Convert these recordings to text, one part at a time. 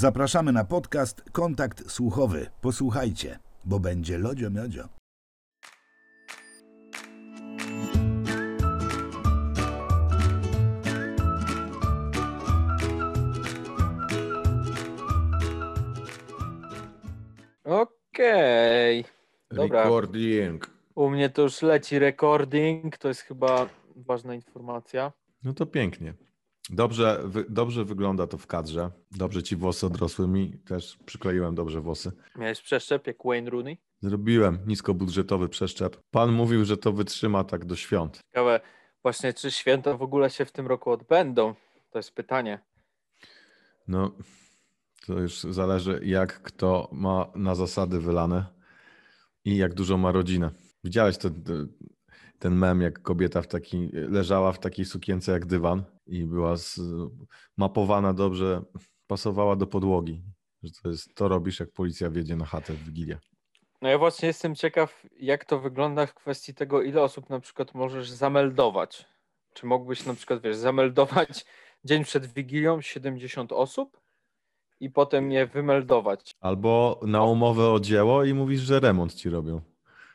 Zapraszamy na podcast Kontakt Słuchowy. Posłuchajcie, bo będzie lodzio miodzio. Okej. Dobra. Recording. U mnie to już leci recording. To jest chyba ważna informacja. No to pięknie. Dobrze, wy, dobrze wygląda to w kadrze. Dobrze ci włosy odrosły mi. Też przykleiłem dobrze włosy. Miałeś przeszczep jak Wayne Rooney? Zrobiłem niskobudżetowy przeszczep. Pan mówił, że to wytrzyma tak do świąt. Ciekawe właśnie, czy święta w ogóle się w tym roku odbędą? To jest pytanie. No, to już zależy, jak kto ma na zasady wylane i jak dużo ma rodzinę. Widziałeś to, ten mem, jak kobieta w taki, leżała w takiej sukience jak dywan i była mapowana dobrze, pasowała do podłogi. Że to jest, to robisz, jak policja wjedzie na chatę w Wigilię. No ja właśnie jestem ciekaw, jak to wygląda w kwestii tego, ile osób na przykład możesz zameldować. Czy mógłbyś na przykład, wiesz, zameldować dzień przed Wigilią 70 osób i potem je wymeldować. Albo na umowę o dzieło i mówisz, że remont ci robią.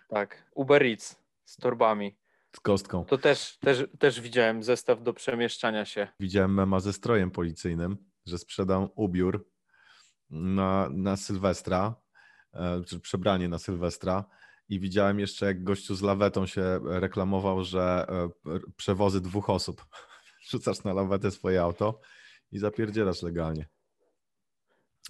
Tak, Uber Eats z torbami. Z kostką. To też, też, też widziałem zestaw do przemieszczania się. Widziałem mema ze strojem policyjnym, że sprzedam ubiór na, na Sylwestra, e, czy przebranie na Sylwestra. I widziałem jeszcze, jak gościu z lawetą się reklamował, że e, przewozy dwóch osób. Rzucasz na lawetę swoje auto i zapierdzielasz legalnie.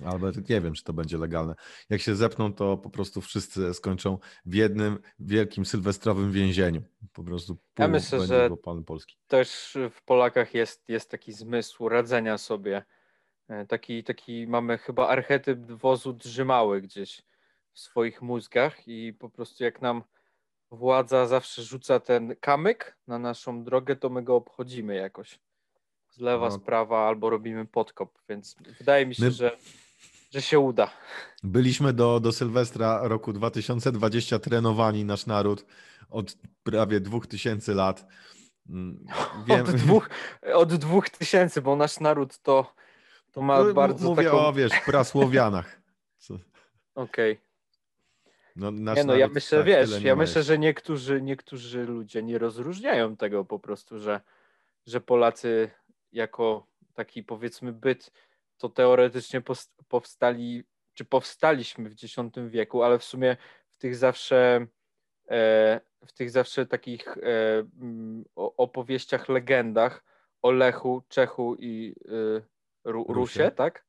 Albo nie wiem, czy to będzie legalne. Jak się zepną, to po prostu wszyscy skończą w jednym wielkim sylwestrowym więzieniu. Po prostu ja myślę, że pan polski. też w Polakach jest, jest taki zmysł radzenia sobie. E, taki, taki mamy chyba archetyp wozu drzymały gdzieś w swoich mózgach i po prostu jak nam władza zawsze rzuca ten kamyk na naszą drogę, to my go obchodzimy jakoś. Z lewa, no. z prawa albo robimy podkop, więc wydaje mi się, my... że że się uda. Byliśmy do, do Sylwestra roku 2020 trenowani, nasz naród, od prawie 2000 lat. Mm, wiem... Od, dwóch, od dwóch tysięcy, bo nasz naród to, to ma no, bardzo Mówię taką... o, wiesz, prasłowianach. Okej. Okay. No, nie no, ja myślę, tak, wiesz, ja myślę, że niektórzy, niektórzy ludzie nie rozróżniają tego po prostu, że, że Polacy jako taki powiedzmy byt to teoretycznie powstali, czy powstaliśmy w X wieku, ale w sumie w tych zawsze e, w tych zawsze takich e, mm, opowieściach, legendach o Lechu, Czechu i e, Rusie, Rusie, tak?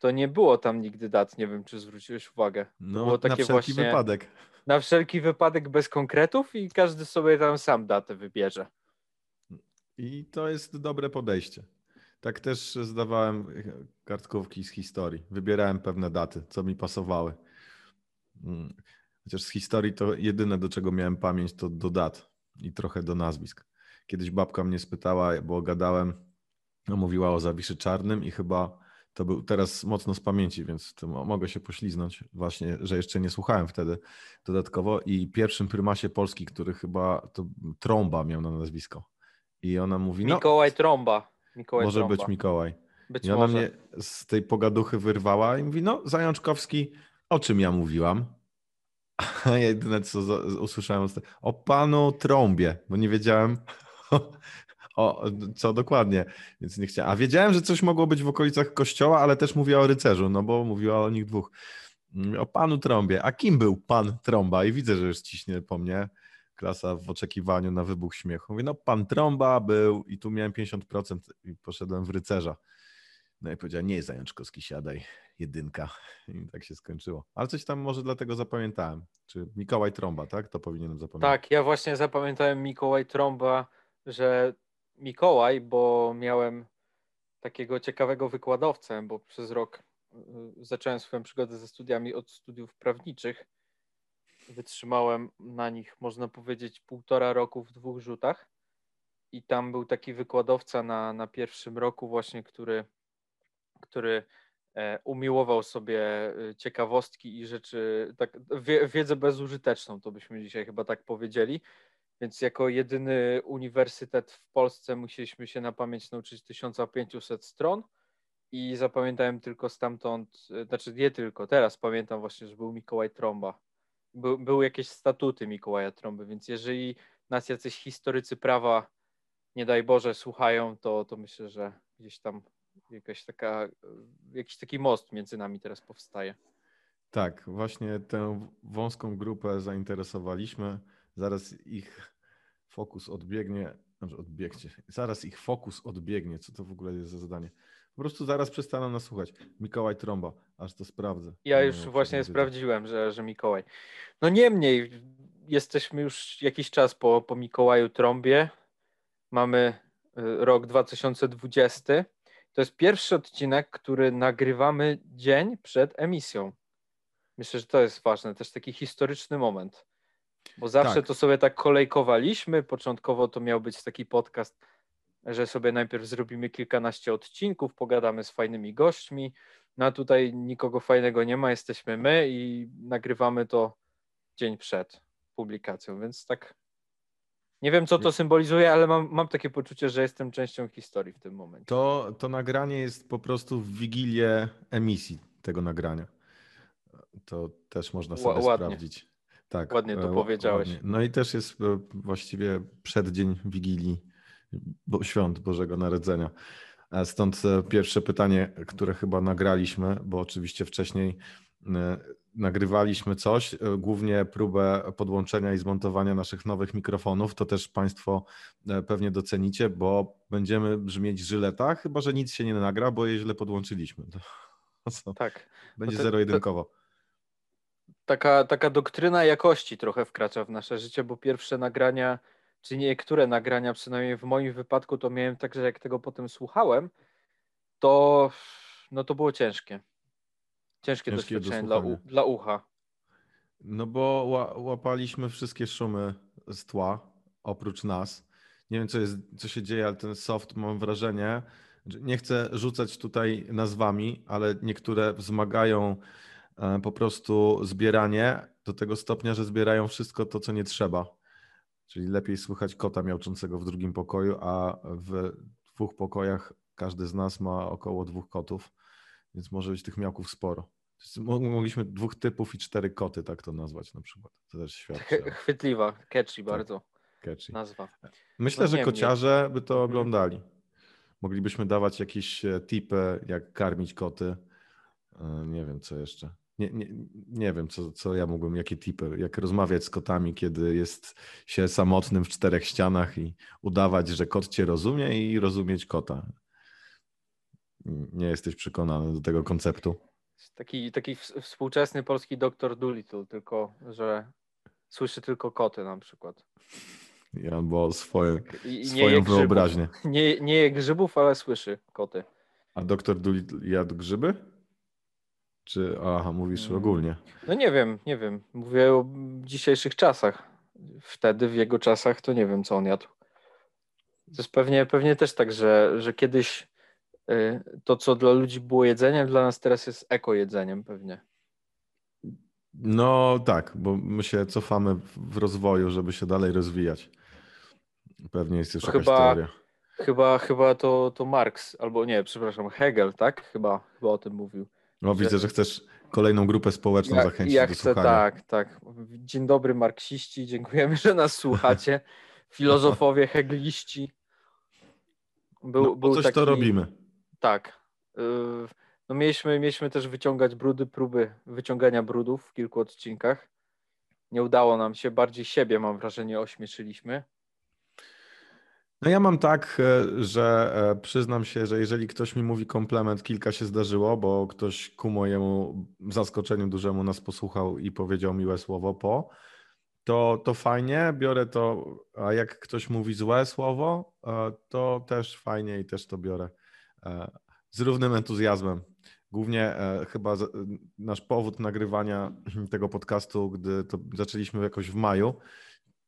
To nie było tam nigdy dat, nie wiem, czy zwróciłeś uwagę. No, było takie na wszelki właśnie, wypadek. Na wszelki wypadek bez konkretów i każdy sobie tam sam datę wybierze. I to jest dobre podejście. Tak też zdawałem kartkówki z historii. Wybierałem pewne daty, co mi pasowały. Mm, chociaż z historii to jedyne, do czego miałem pamięć, to do dat i trochę do nazwisk. Kiedyś babka mnie spytała, bo gadałem, no, mówiła o Zawiszy Czarnym i chyba to był teraz mocno z pamięci, więc mogę się pośliznąć właśnie, że jeszcze nie słuchałem wtedy dodatkowo i pierwszym prymasie Polski, który chyba to Trąba miał na nazwisko. I ona mówi, no, Mikołaj Trąba. Mikołaj może Trąba. być Mikołaj. Być I ona może. mnie z tej pogaduchy wyrwała i mówi, no Zajączkowski, o czym ja mówiłam? A ja jedyne co usłyszałem, o panu Trąbie, bo nie wiedziałem o, co dokładnie, więc nie chciałem. A wiedziałem, że coś mogło być w okolicach kościoła, ale też mówiła o rycerzu, no bo mówiła o nich dwóch. O panu Trąbie. A kim był pan Trąba? I widzę, że już ciśnie po mnie klasa w oczekiwaniu na wybuch śmiechu. Mówię, no pan Trąba był i tu miałem 50% i poszedłem w rycerza. No i powiedział, nie Zajączkowski, siadaj, jedynka. I tak się skończyło. Ale coś tam może dlatego zapamiętałem. Czy Mikołaj Trąba, tak? To powinienem zapamiętać. Tak, ja właśnie zapamiętałem Mikołaj Trąba, że Mikołaj, bo miałem takiego ciekawego wykładowcę, bo przez rok y, zacząłem swoją przygodę ze studiami od studiów prawniczych Wytrzymałem na nich, można powiedzieć, półtora roku w dwóch rzutach. I tam był taki wykładowca na, na pierwszym roku, właśnie, który, który e, umiłował sobie e, ciekawostki i rzeczy, tak, wiedzę bezużyteczną, to byśmy dzisiaj chyba tak powiedzieli. Więc jako jedyny uniwersytet w Polsce musieliśmy się na pamięć nauczyć 1500 stron i zapamiętałem tylko stamtąd, e, znaczy nie tylko, teraz pamiętam właśnie, że był Mikołaj Trąba. Był, były jakieś statuty Mikołaja Trąby, więc jeżeli nas jacyś historycy prawa, nie daj Boże, słuchają, to, to myślę, że gdzieś tam jakaś taka, e, jakiś taki most między nami teraz powstaje. Tak, właśnie tę wąską grupę zainteresowaliśmy. Zaraz ich fokus odbiegnie, znaczy odbiegcie, zaraz ich fokus odbiegnie. Co to w ogóle jest za zadanie? Po prostu zaraz przestaną nas słuchać. Mikołaj Trąba, aż to sprawdzę. Ja już właśnie sprawdziłem, że, że Mikołaj. No niemniej, jesteśmy już jakiś czas po, po Mikołaju Trąbie. Mamy y, rok 2020. To jest pierwszy odcinek, który nagrywamy dzień przed emisją. Myślę, że to jest ważne, też taki historyczny moment. Bo zawsze tak. to sobie tak kolejkowaliśmy. Początkowo to miał być taki podcast, że sobie najpierw zrobimy kilkanaście odcinków, pogadamy z fajnymi gośćmi. No a tutaj nikogo fajnego nie ma, jesteśmy my i nagrywamy to dzień przed publikacją, więc tak. Nie wiem, co to symbolizuje, ale mam, mam takie poczucie, że jestem częścią historii w tym momencie. To, to nagranie jest po prostu w wigilię emisji tego nagrania. To też można sobie ładnie. sprawdzić. Tak, ładnie to e, powiedziałeś. Ładnie. No i też jest e, właściwie przeddzień Wigilii bo, Świąt Bożego Narodzenia. Stąd e, pierwsze pytanie, które chyba nagraliśmy, bo oczywiście wcześniej nagrywaliśmy coś, głównie próbę podłączenia i zmontowania naszych nowych mikrofonów. To też Państwo pewnie docenicie, bo będziemy brzmieć żyleta, chyba że nic się nie nagra, bo je źle podłączyliśmy. To, tak. Będzie no zero-jedynkowo taka, taka doktryna jakości trochę wkracza w nasze życie, bo pierwsze nagrania, czy niektóre nagrania, przynajmniej w moim wypadku, to miałem tak, że jak tego potem słuchałem, to no to było ciężkie. Ciężkie, ciężkie doświadczenie do dla, dla ucha. No bo łapaliśmy wszystkie szumy z tła, oprócz nas. Nie wiem, co, jest, co się dzieje, ale ten soft mam wrażenie, że nie chcę rzucać tutaj nazwami, ale niektóre wzmagają E, po prostu zbieranie do tego stopnia, że zbierają wszystko to, co nie trzeba. Czyli lepiej słychać kota miałczącego w drugim pokoju, a w dwóch pokojach każdy z nas ma około dwóch kotów, więc może być tych miałków sporo. Mogliśmy dwóch typów i cztery koty, tak to nazwać na przykład. To też świadczy. Chwytliwa, catchy tak, bardzo catchy. nazwa. Myślę, no, że kociarze by to mhm. oglądali. Moglibyśmy dawać jakieś e, tipy, jak karmić koty. E, nie wiem, co jeszcze nie, nie, nie wiem, co, co ja mógłbym, jakie tipy, jak rozmawiać z kotami, kiedy jest się samotnym w czterech ścianach i udawać, że kot cię rozumie i rozumieć kota. Nie jesteś przekonany do tego konceptu. Taki, taki współczesny polski doktor Dolittle, tylko że słyszy tylko koty na przykład. Ja, bo swoje, I, swoją wyobraźnię. Nie, nie je grzybów, ale słyszy koty. A doktor Dolittle jadł grzyby? Czy aha, mówisz mm. ogólnie? No nie wiem, nie wiem. Mówię o dzisiejszych czasach. Wtedy w jego czasach to nie wiem, co on jadł. To jest pewnie, pewnie też tak, że, że kiedyś y, to, co dla ludzi było jedzeniem, dla nas teraz jest eko jedzeniem pewnie. No tak, bo my się cofamy w rozwoju, żeby się dalej rozwijać. Pewnie jest już jakaś chyba, teoria. Chyba, chyba to, to Marx, albo nie, przepraszam, Hegel, tak? Chyba, chyba o tym mówił no że... widzę, że chcesz kolejną grupę społeczną ja, zachęcić ja do chcę, słuchania. Tak, tak. Dzień dobry marksiści, dziękujemy, że nas słuchacie. Filozofowie, hegliści. Był, no, był coś taki... to robimy. Tak. Y, no mieliśmy, mieliśmy też wyciągać brudy, próby wyciągania brudów w kilku odcinkach. Nie udało nam się, bardziej siebie mam wrażenie ośmieszyliśmy. No ja mam tak, e, że e, przyznam się, że jeżeli ktoś mi mówi komplement, kilka się zdarzyło, bo ktoś ku mojemu zaskoczeniu dużemu nas posłuchał i powiedział miłe słowo po, to, to fajnie, biorę to, a jak ktoś mówi złe słowo, e, to też fajnie i też to biorę z równym entuzjazmem. Głównie chyba nasz powód nagrywania tego podcastu, gdy to zaczęliśmy jakoś w maju,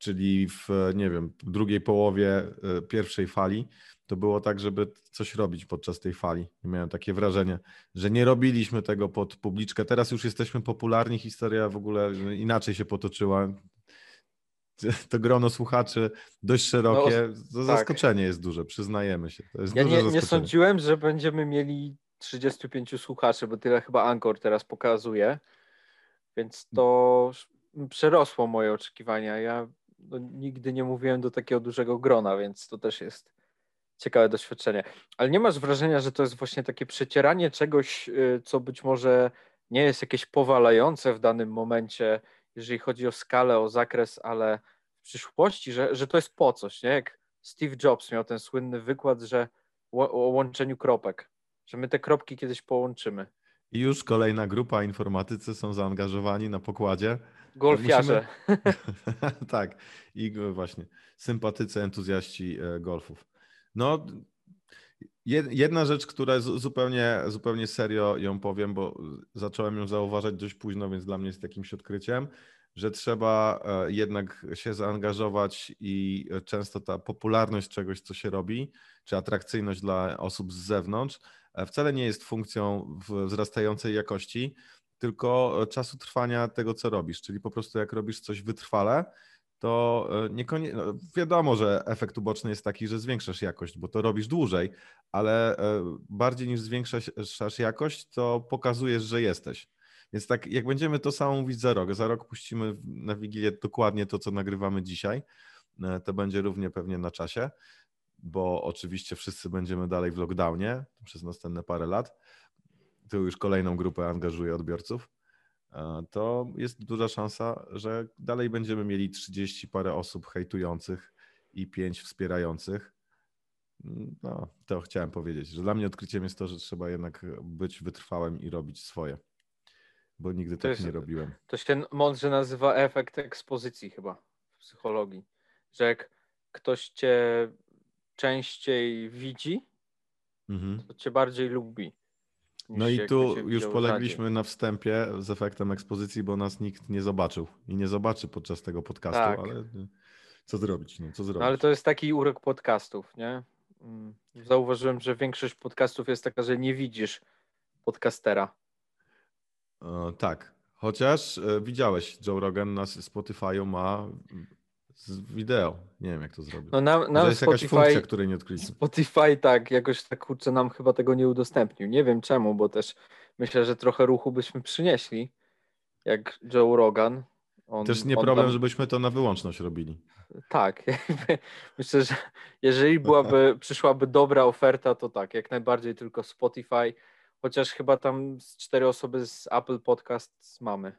czyli w, nie wiem, drugiej połowie e, pierwszej fali, to było tak, żeby coś robić podczas tej fali. Miałem takie wrażenie, że nie robiliśmy tego pod publiczkę. Teraz już jesteśmy popularni, historia w ogóle inaczej się potoczyła. To grono słuchaczy dość szerokie. No, tak. zaskoczenie jest duże, przyznajemy się. ja nie, nie sądziłem, że będziemy mieli 35 słuchaczy, bo tyle chyba Anchor teraz pokazuje, więc to przerosło moje oczekiwania. Ja no, nigdy nie mówiłem do takiego dużego grona, więc to też jest ciekawe doświadczenie. Ale nie masz wrażenia, że to jest właśnie takie przecieranie czegoś, y, co być może nie jest jakieś powalające w danym momencie, jeżeli chodzi o skalę, o zakres, ale w przyszłości, że, że to jest po coś, nie? Jak Steve Jobs miał ten słynny wykład, że o łączeniu kropek, że my te kropki kiedyś połączymy. I już kolejna grupa informatycy są zaangażowani na pokładzie. Golfiarze. Musimy... tak, i właśnie sympatycy, entuzjaści e, golfów. No, jedna rzecz, która zupełnie, zupełnie serio ją powiem, bo zacząłem ją zauważać dość późno, więc dla mnie jest jakimś odkryciem, że trzeba e, jednak się zaangażować i często ta popularność czegoś, co się robi, czy atrakcyjność dla osób z zewnątrz, e, wcale nie jest funkcją wzrastającej jakości, tylko czasu trwania tego, co robisz. Czyli po prostu jak robisz coś wytrwale, to e, niekoniecznie, no wiadomo, że efekt uboczny jest taki, że zwiększasz jakość, bo to robisz dłużej, ale bardziej niż zwiększasz jakość, to pokazujesz, że jesteś. Więc tak, jak będziemy to samo mówić za rok, za rok puścimy na Wigilię dokładnie to, co nagrywamy dzisiaj, e, to będzie równie pewnie na czasie, bo oczywiście wszyscy będziemy dalej w lockdownie przez następne parę lat. Tu już kolejną grupę angażuje odbiorców. E, to jest duża szansa, że dalej będziemy mieli 30 parę osób hejtujących i 5 wspierających. No, to chciałem powiedzieć, że dla mnie odkryciem jest to, że trzeba jednak być wytrwałym i robić swoje bo nigdy to tak jest, nie robiłem. To się mądrze nazywa efekt ekspozycji chyba w psychologii, że jak ktoś cię częściej widzi, mhm. to cię bardziej lubi. No i tu już polegliśmy na wstępie z efektem ekspozycji, bo nas nikt nie zobaczył i nie zobaczy podczas tego podcastu, tak. ale co zrobić? No, co zrobić? No, ale to jest taki urok podcastów, nie? Mm, zauważyłem, że większość podcastów jest taka, że nie widzisz podcastera. E, tak, chociaż e, widziałeś, Joe Rogan na Spotify'u ma wideo. Nie wiem, jak to zrobił. No na, na jest Spotify, jakaś funkcja, której nie odkryliśmy. Spotify tak, jakoś tak kurczę nam chyba tego nie udostępnił. Nie wiem czemu, bo też myślę, że trochę ruchu byśmy przynieśli, jak Joe Rogan. On, też nie problem, tam... żebyśmy to na wyłączność robili. Tak, myślę, że jeżeli byłaby, przyszłaby dobra oferta, to tak, jak najbardziej tylko Spotify Chociaż chyba tam z cztery osoby z Apple Podcast mamy.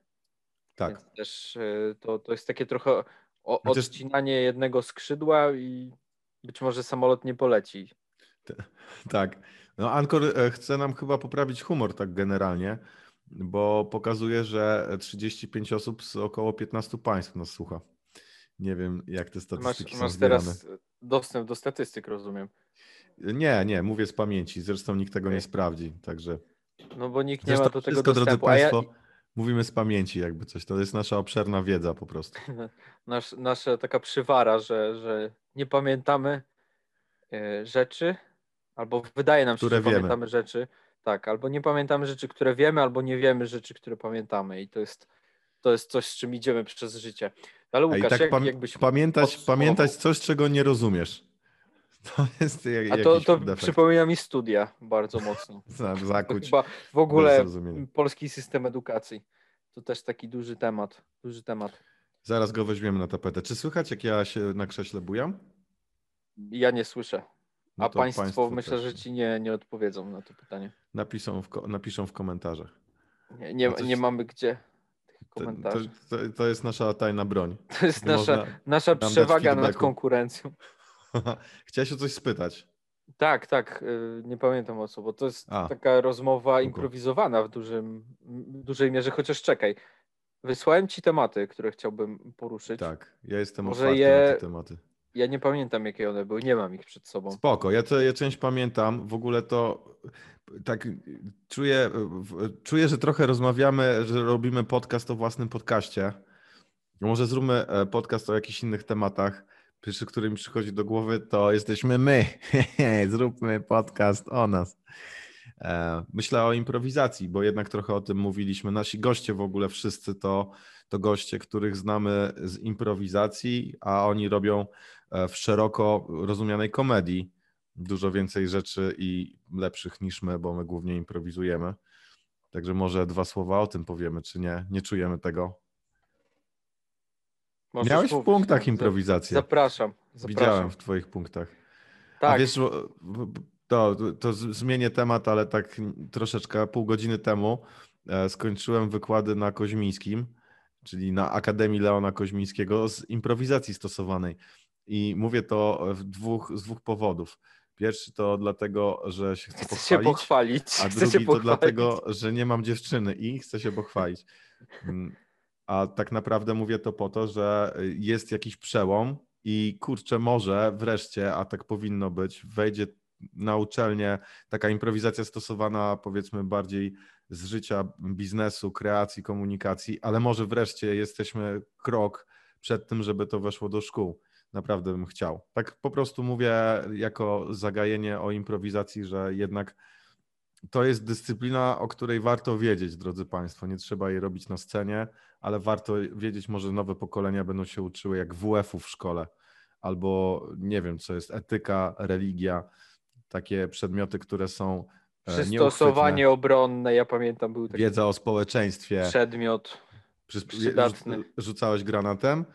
Tak. Więc też e, to, to jest takie trochę o, odcinanie jednego skrzydła i być może samolot nie poleci. Tak. No Ankor e, chce nam chyba poprawić humor tak generalnie, bo pokazuje, że 35 osób z około 15 państw nas słucha. Nie wiem, jak te statystyki masz, są masz teraz dostęp do statystyk, rozumiem. Nie, nie, mówię z pamięci. Zresztą nikt tego nie sprawdzi, także. No bo nikt nie ma do tego wszystko, dostępu. Drodzy Państwo, ja... mówimy z pamięci, jakby coś. To jest nasza obszerna wiedza po prostu. Nasz, nasza taka przywara, że, że nie pamiętamy e, rzeczy, albo wydaje nam się, które że wiemy. pamiętamy rzeczy. Tak, albo nie pamiętamy rzeczy, które wiemy, albo nie wiemy rzeczy, które pamiętamy. I to jest, to jest coś, z czym idziemy przez życie. Ale Łukasz, tak jak, jakbyś pamiętać, pamiętać coś, czego nie rozumiesz. To jest jak, A to, to przypomina mi studia bardzo mocno. Zakuć. Chyba w ogóle polski system edukacji. To też taki duży temat. Duży temat. Zaraz go weźmiemy na tapetę. Czy słychać, jak ja się na krześle bujam? Ja nie słyszę. No A państwo, państwo, myślę, też. że ci nie, nie odpowiedzą na to pytanie. Napiszą w, napiszą w komentarzach. Nie, nie, coś... nie mamy gdzie tych komentarzy. To, to, to, jest nasza tajna broń. To jest nasza, nasza przewaga nad konkurencją. Chciałeś o coś spytać. Tak, tak. Y, nie pamiętam o co, bo to jest A, taka rozmowa improwizowana w dużym, dużej mierze, chociaż czekaj. Wysłałem ci tematy, które chciałbym poruszyć. Tak, ja jestem Może otwarty je... na te tematy. Ja nie pamiętam, jakie one były, nie mam ich przed sobą. Spoko, ja, to, ja część pamiętam. W ogóle to tak czuję, czuję, że trochę rozmawiamy, że robimy podcast o własnym podcaście. Może zróbmy e, podcast o jakichś innych tematach. Pierwszy, który mi przychodzi do głowy, to jesteśmy my. Zróbmy podcast o nas. E, myślę o improwizacji, bo jednak trochę o tym mówiliśmy. Nasi goście w ogóle wszyscy to, to goście, których znamy z improwizacji, a oni robią e, w szeroko rozumianej komedii. dużo więcej rzeczy i lepszych niż my, bo my głównie improwizujemy. Także może dwa słowa o tym powiemy, czy nie? Nie czujemy tego. Możesz Miałeś w punktach improwizację. Zapraszam, zapraszam. Widziałem w Twoich punktach. Tak. A wiesz, to, to zmienię temat, ale tak troszeczkę pół godziny temu e, skończyłem wykłady na Koźmińskim, czyli na Akademii Leona Koźmińskiego z improwizacji stosowanej. I mówię to w dwóch, z dwóch powodów. Pierwszy to dlatego, że się chcę, chcę pochwalić, się pochwalić. a chcę drugi to dlatego, że nie mam dziewczyny i chcę się pochwalić. A tak naprawdę mówię to po to, że jest jakiś przełom i kurczę, może wreszcie, a tak powinno być, wejdzie na uczelnię taka improwizacja stosowana powiedzmy bardziej z życia biznesu, kreacji, komunikacji, ale może wreszcie jesteśmy krok przed tym, żeby to weszło do szkół. Naprawdę bym chciał. Tak po prostu mówię jako zagajenie o improwizacji, że jednak to jest dyscyplina, o której warto wiedzieć, drodzy Państwo. Nie trzeba jej robić na scenie, ale warto wiedzieć, może nowe pokolenia będą się uczyły jak WF-u w szkole, albo nie wiem, co jest etyka, religia, takie przedmioty, które są. E, Przystosowanie obronne, ja pamiętam, był taki. Wiedza o społeczeństwie. Przedmiot. Przydatny. Rzucałeś granatem?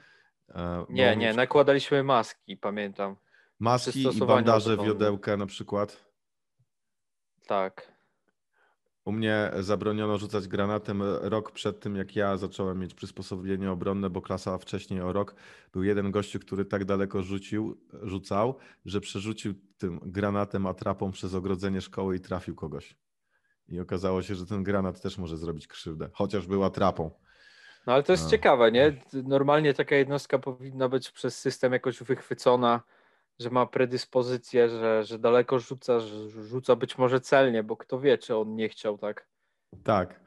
E, nie, nie, nakładaliśmy maski, pamiętam. Maski i bandaże wiodełkę na przykład. Tak. U mnie zabroniono rzucać granatem rok przed tym, jak ja zacząłem mieć przysposobienie obronne, bo klasa wcześniej o rok był jeden gościu, który tak daleko rzucił, rzucał, że przerzucił tym granatem atrapą przez ogrodzenie szkoły i trafił kogoś. I okazało się, że ten granat też może zrobić krzywdę, chociaż był atrapą. No ale to jest no. ciekawe, nie? Normalnie taka jednostka powinna być przez system jakoś wychwycona że ma predyspozycję, że, że daleko rzuca, że rzuca być może celnie, bo kto wie, czy on nie chciał tak. Tak.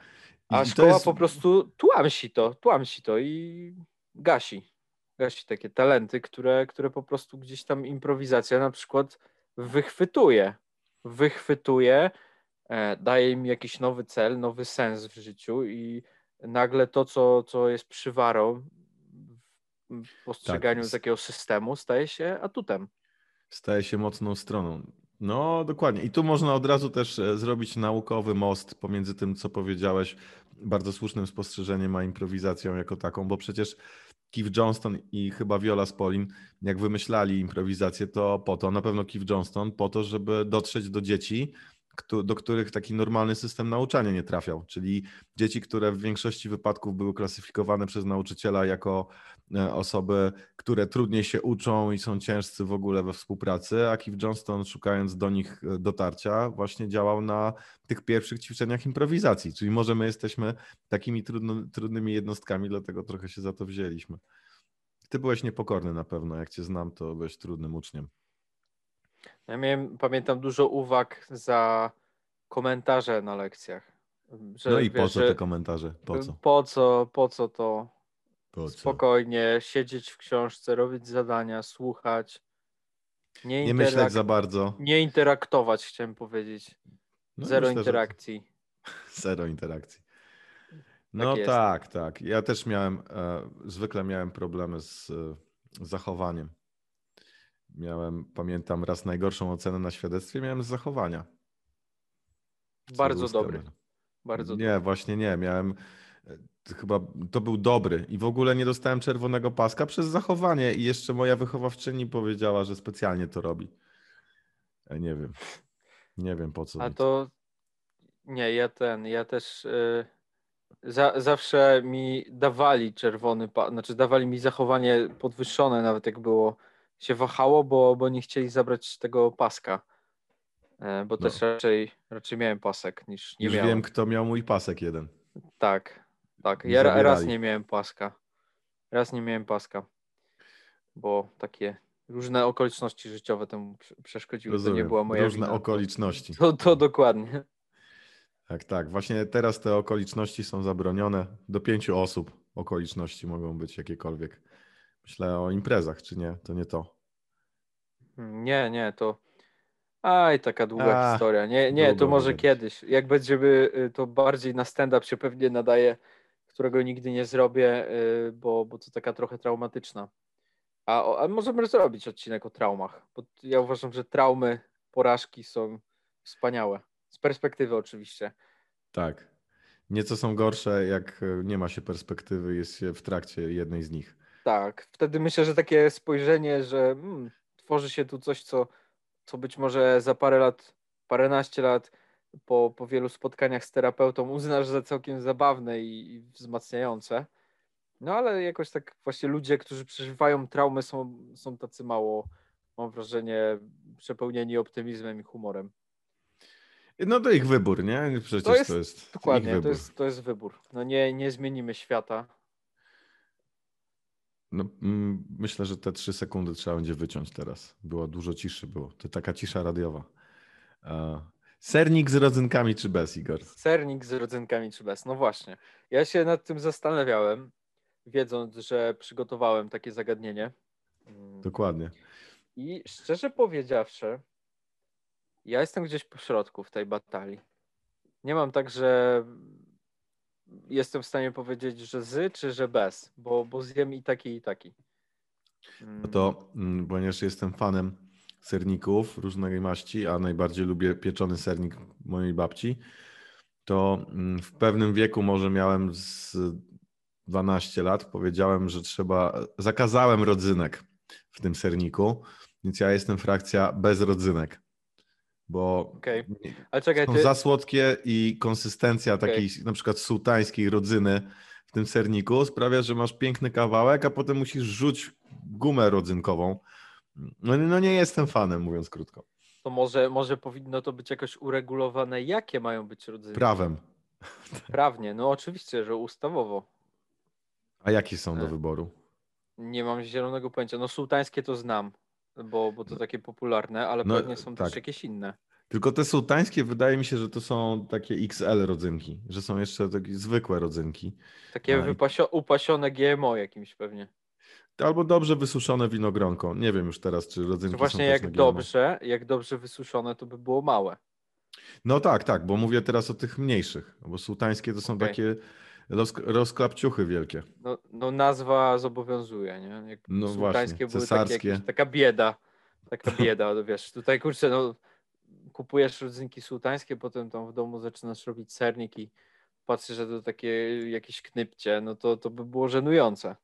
I A szkoła jest... po prostu tłamsi to, tłamsi to i gasi. Gasi takie talenty, które, które po prostu gdzieś tam improwizacja na przykład wychwytuje. Wychwytuje, e, daje im jakiś nowy cel, nowy sens w życiu i nagle to, co, co jest przywarą w postrzeganiu tak. takiego systemu, staje się atutem staje się mocną stroną. No, dokładnie. I tu można od razu też e, zrobić naukowy most pomiędzy tym, co powiedziałeś, bardzo słusznym spostrzeżeniem, a improwizacją jako taką, bo przecież Keith Johnston i chyba Viola Spolin, jak wymyślali improwizację, to po to, na pewno Keith Johnston, po to, żeby dotrzeć do dzieci, do których taki normalny system nauczania nie trafiał, czyli dzieci, które w większości wypadków były klasyfikowane przez nauczyciela jako osoby, które trudniej się uczą i są ciężcy w ogóle we współpracy, a Keith Johnston szukając do nich e, dotarcia właśnie działał na tych pierwszych ćwiczeniach improwizacji, czyli może my jesteśmy takimi trudno, trudnymi jednostkami, dlatego trochę się za to wzięliśmy. Ty byłeś niepokorny na pewno, jak cię znam, to byłeś trudnym uczniem. Ja miałem, pamiętam, dużo uwag za komentarze na lekcjach. Że, no i wiesz, po co te komentarze? Po co? Po co, po co to? Po co? Spokojnie, siedzieć w książce, robić zadania, słuchać. Nie, nie myśleć za bardzo. Nie interaktować, chciałem powiedzieć. No Zero myślę, interakcji. Że... Zero interakcji. No tak, tak, tak. Ja też miałem, e, zwykle miałem problemy z, e, z zachowaniem. Miałem, pamiętam, raz najgorszą ocenę na świadectwie miałem z zachowania. Bardzo dobry. Bardzo nie, dobry. właśnie nie. Miałem chyba to był dobry i w ogóle nie dostałem czerwonego paska przez zachowanie i jeszcze moja wychowawczyni powiedziała, że specjalnie to robi. Ja nie wiem. Nie wiem po co. A to nie, ja ten, ja też yy, za, zawsze mi dawali czerwony pas, znaczy dawali mi zachowanie podwyższone nawet jak było się wahało, bo, bo nie chcieli zabrać tego paska. E, bo no. też raczej, raczej miałem pasek niż nie Już miałem. wiem, kto miał mój pasek jeden. Tak, tak. Ja zabierali. raz nie miałem paska. Raz nie miałem paska, bo takie różne okoliczności życiowe temu przeszkodziły. Rozumiem. To nie była moja Różne wina. okoliczności. To, to dokładnie. Tak, tak. Właśnie teraz te okoliczności są zabronione. Do pięciu osób okoliczności mogą być jakiekolwiek. Myślę o imprezach, czy nie? To nie to. Nie, nie, to. Aj, taka długa A, historia. Nie, nie, to może kiedyś. Jak będziemy, y, to bardziej na stand-up się pewnie nadaje, którego nigdy nie zrobię, y, bo, bo to taka trochę traumatyczna. A, a możemy zrobić odcinek o traumach, bo ja uważam, że traumy porażki są wspaniałe. Z perspektywy oczywiście. Tak. Nieco są gorsze, jak e, nie ma się perspektywy, jest się w trakcie jednej z nich. Tak. Wtedy myślę, że takie spojrzenie, że hmm, tworzy się tu coś, co, co być może za parę lat, paręnaście lat po, po wielu spotkaniach z terapeutą uznasz za całkiem zabawne i, i wzmacniające. No ale jakoś tak właśnie ludzie, którzy przeżywają traumy są, są tacy mało, mam wrażenie, przepełnieni optymizmem i humorem. No to ich wybór, nie? Przecież to jest, to jest dokładnie, to jest, to jest wybór. No nie, nie zmienimy świata. No, mm, myślę, że te trzy sekundy trzeba będzie wyciąć teraz. Było dużo ciszy, było. To taka cisza radiowa. Sernik z rodzynkami czy bez, Igor? Sernik z rodzynkami czy bez, no właśnie. Ja się nad tym zastanawiałem, wiedząc, że przygotowałem takie zagadnienie. Mm. Dokładnie. I szczerze powiedziawszy, ja jestem gdzieś po środku w tej batalii. Nie mam tak, że jestem w stanie powiedzieć, że z czy że bez, bo, bo zjem i taki, i taki. No to, mm, ponieważ jestem fanem serników różnej maści, a najbardziej lubię pieczony sernik mojej babci, to mm, w pewnym wieku może miałem z 12 lat, powiedziałem, że trzeba, zakazałem rodzynek w tym serniku, więc ja jestem frakcja bez rodzynek bo okay. Czekaj, są ty... za słodkie i konsystencja okay. takiej na przykład sułtańskiej rodzyny w tym serniku sprawia, że masz piękny kawałek, a potem musisz rzuć gumę rodzynkową. No, no nie jestem fanem, mówiąc krótko. To może, może powinno to być jakoś uregulowane, jakie mają być rodzynki? Prawem. Prawnie, no oczywiście, że ustawowo. A jakie są do e. wyboru? Nie mam zielonego pojęcia. No sułtańskie to znam bo, bo to takie popularne, ale no, pewnie są tak. też jakieś inne. Tylko te sułtańskie wydaje mi się, że to są takie XL rodzynki, że są jeszcze takie zwykłe rodzynki. Takie wypasio- upasione GMO jakimś pewnie. Albo dobrze wysuszone winogronko. Nie wiem już teraz, czy rodzynki właśnie są jak dobrze, jak dobrze wysuszone, to by było małe. No tak, tak, bo mówię teraz o tych mniejszych, bo sułtańskie to są okay. takie roz, rozklapciuchy wielkie. No, no nazwa zobowiązuje, nie? Jak no właśnie, cesarskie. Takie, jakieś, taka bieda, taka bieda, wiesz, tutaj kurczę, no kupujesz rodzynki sułtańskie, potem tam w domu zaczynasz robić sernik i patrzysz, że to takie jakieś knypcie, no to, to by było żenujące.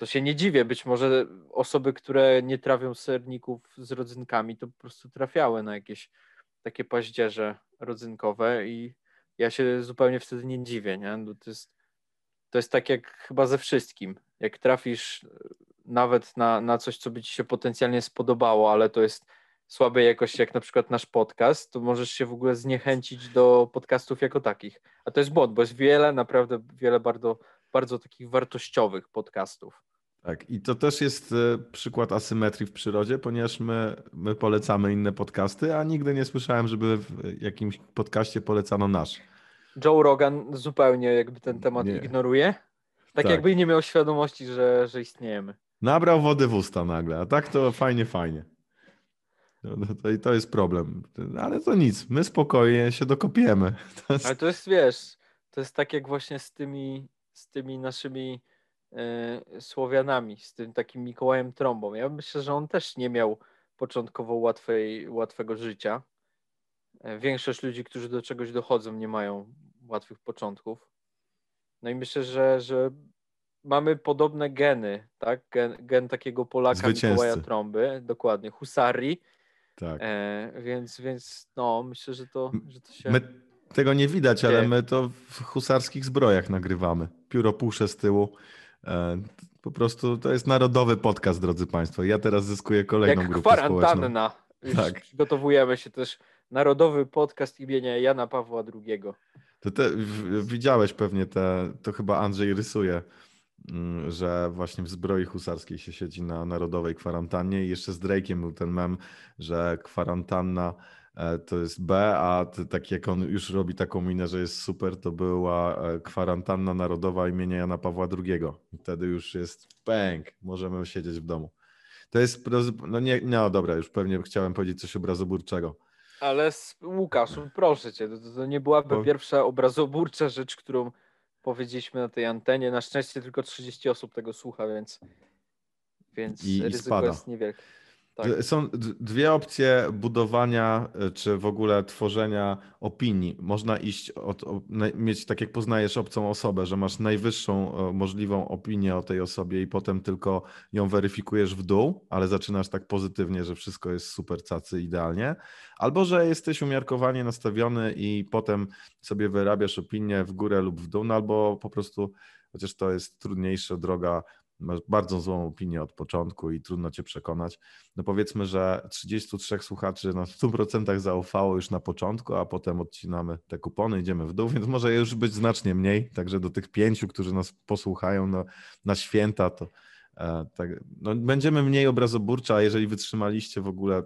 To się nie dziwię, być może osoby, które nie trawią serników z rodzynkami, to po prostu trafiały na jakieś takie paździerze rodzynkowe i ja się zupełnie wtedy nie dziwię, nie? No to, jest, to jest tak jak chyba ze wszystkim. Jak trafisz e, nawet na, na coś, co by ci się potencjalnie spodobało, ale to jest słabej jakości, jak na przykład nasz podcast, to możesz się w ogóle zniechęcić do podcastów jako takich. A to jest błąd, bo jest wiele, naprawdę wiele bardzo, bardzo takich wartościowych podcastów. Tak, i to też jest e, przykład asymetrii w przyrodzie, ponieważ my, my polecamy inne podcasty, a nigdy nie słyszałem, żeby w jakimś podcaście polecano nasz. Joe Rogan zupełnie jakby ten temat nie. ignoruje. Tak, tak, jakby nie miał świadomości, że, że istniejemy. Nabrał wody w usta nagle, a tak to fajnie, fajnie. No, no to, to jest problem. Ale to nic, my spokojnie się dokopiemy. To jest... Ale to jest, wiesz, to jest tak jak właśnie z tymi, z tymi naszymi Słowianami, z tym takim Mikołajem Trąbą. Ja myślę, że on też nie miał początkowo łatwej, łatwego życia. E, większość ludzi, którzy do czegoś dochodzą, nie mają łatwych początków. No i myślę, że, że mamy podobne geny, tak? Gen, gen takiego Polaka Zwycięzcy. Mikołaja Trąby, dokładnie, Husari. Tak. E, więc, więc no, myślę, że to, że to się... My tego nie widać, ale my to w husarskich zbrojach nagrywamy. Pióro pusze z tyłu. E, po prostu to jest narodowy podcast, drodzy Państwo. Ja teraz zyskuję kolejną Jak grupę kwarantanna. Już tak. Przygotowujemy się też Narodowy Podcast imienia Jana Pawła II. To te, widziałeś pewnie te, to chyba Andrzej rysuje, że właśnie w zbroi husarskiej się siedzi na narodowej kwarantannie i jeszcze z Drake'iem był ten mem, że kwarantanna e, to jest B, a tak jak on już robi taką minę, że jest super, to była e, kwarantanna narodowa imienia Jana Pawła II. I wtedy już jest pęk, możemy siedzieć w domu. To jest, no nie, no dobra, już pewnie chciałem powiedzieć coś obrazoburczego. Ale Łukasz, proszę cię, to, to nie byłaby Bo... pierwsza obrazoburcza rzecz, którą powiedzieliśmy na tej antenie. Na szczęście tylko 30 osób tego słucha, więc, więc I, ryzyko i jest niewielkie. Tak. Są dwie opcje budowania, e, czy w ogóle tworzenia opinii. Można iść od, mieć tak jak poznajesz obcą osobę, że masz najwyższą e, możliwą opinię o tej osobie i potem tylko ją weryfikujesz w dół, ale zaczynasz tak pozytywnie, że wszystko jest super cacy idealnie. Albo, że jesteś umiarkowanie nastawiony i potem sobie wyrabiasz opinię w górę lub w dół, no albo po prostu, chociaż to jest trudniejsza droga, masz bardzo złą opinię od początku i trudno cię przekonać. No powiedzmy, że 33 słuchaczy na 100% zaufało już na początku, a potem odcinamy te kupony, idziemy w dół, więc może już być znacznie mniej. Także do tych pięciu, którzy nas posłuchają no, na święta, to e, tak, no, będziemy mniej obrazoburcza, a jeżeli wytrzymaliście w ogóle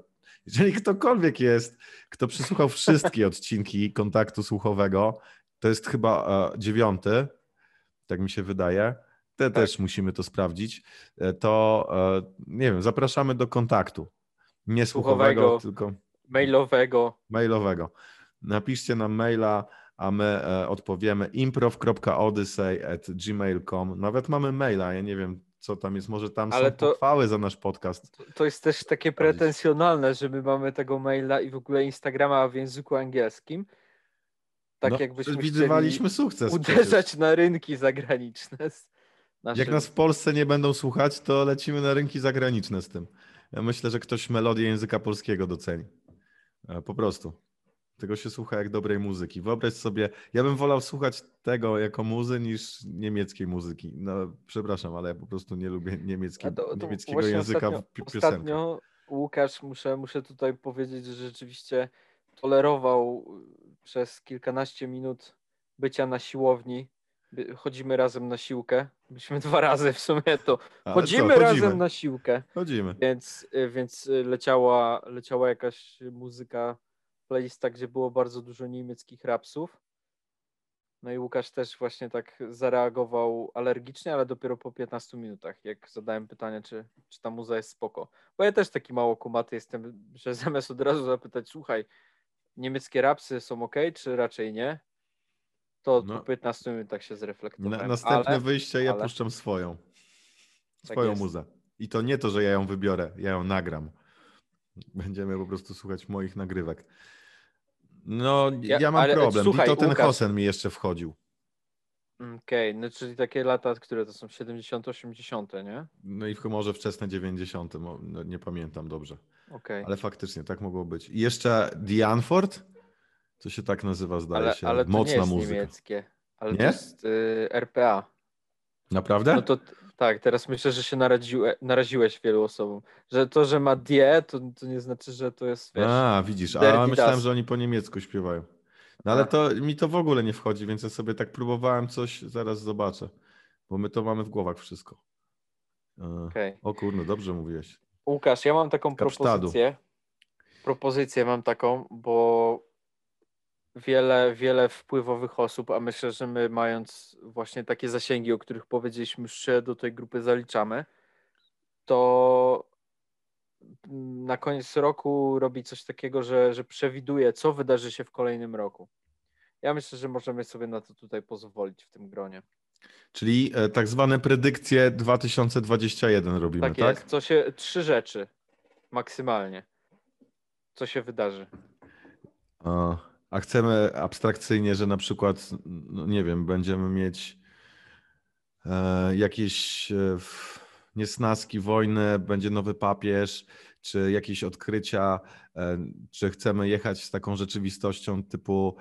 jeżeli ktokolwiek jest, kto przysłuchał wszystkie odcinki kontaktu słuchowego, to jest chyba e, dziewiąty, tak mi się wydaje, te tak. też musimy to sprawdzić, e, to e, nie wiem, zapraszamy do kontaktu. Nie słuchowego, słuchowego tylko mailowego. Mailowego. Napiszcie nam maila, a my e, odpowiemy improv.odyssey.gmail.com. Nawet mamy maila, ja nie wiem, co tam jest. Może tam Ale są to, pochwały za nasz podcast. To, to jest też takie pretensjonalne, że my mamy tego maila i w ogóle Instagrama w języku angielskim. Tak no, jakbyśmy widywaliśmy sukces. Uderzać przecież. na rynki zagraniczne. Naszym... Jak nas w Polsce nie będą słuchać, to lecimy na rynki zagraniczne z tym. Ja myślę, że ktoś melodię języka polskiego doceni. E, po prostu. Tego się słucha jak dobrej muzyki. Wyobraź sobie, ja bym wolał słuchać tego jako muzy niż niemieckiej muzyki. No, przepraszam, ale ja po prostu nie lubię niemieckie, to, to niemieckiego języka ostatnio, w. Ostatnio, Łukasz, muszę, muszę tutaj powiedzieć, że rzeczywiście tolerował przez kilkanaście minut bycia na siłowni chodzimy razem na siłkę. Byliśmy dwa razy w sumie to. Chodzimy, co, razem na siłkę. Chodzimy. Więc, y, więc y, leciała, leciała jakaś muzyka, playlista, gdzie było bardzo dużo niemieckich rapsów. No i Łukasz też właśnie tak zareagował alergicznie, ale dopiero po 15 minutach, jak zadałem pytanie, czy, czy ta muza jest spoko. Bo ja też taki mało kumaty jestem, że zamiast od razu zapytać, słuchaj, niemieckie rapsy są ok, czy raczej nie? To no. po 15 minutach się zreflektowałem. Na, następne ale, wyjście ja ale... puszczam swoją. Tak swoją tak muzę. I to nie to, że ja ją wybiorę, ja ją nagram. Będziemy po prostu słuchać moich nagrywek. No, ja, ja mam ale, problem. Słuchaj, I to ten Łukasz... Hosen mi jeszcze wchodził. Okej, okay, no czyli takie lata, które to są 70, 80, nie? No i humorze wczesne 90, no, nie pamiętam dobrze. Okay. Ale faktycznie tak mogło być. I jeszcze The Anford? To się tak nazywa, zdaje ale, się. Ale to Mocna nie jest muzyka. niemieckie, ale nie? to jest y, RPA. Naprawdę? No to tak, teraz myślę, że się naraziłe, naraziłeś wielu osobom. Że to, że ma die, to, to nie znaczy, że to jest. Wiesz, a, widzisz, a myślałem, że oni po niemiecku śpiewają. No ale to mi to w ogóle nie wchodzi, więc ja sobie tak próbowałem coś, zaraz zobaczę. Bo my to mamy w głowach wszystko. E, okay. O kurde, dobrze mówiłeś. Łukasz, ja mam taką propozycję. Propozycję mam taką, bo wiele, wiele wpływowych osób, a myślę, że my mając właśnie takie zasięgi, o których powiedzieliśmy, już się do tej grupy zaliczamy, to na koniec roku robi coś takiego, że, że przewiduje, co wydarzy się w kolejnym roku. Ja myślę, że możemy sobie na to tutaj pozwolić w tym gronie. Czyli e, tak zwane predykcje 2021 robimy, tak? Tak jest. Co się, trzy rzeczy maksymalnie. Co się wydarzy. A a chcemy abstrakcyjnie, że na przykład, no nie wiem, będziemy mieć e, jakieś e, niesnaski, wojny, będzie nowy papież, czy jakieś odkrycia, e, czy chcemy jechać z taką rzeczywistością typu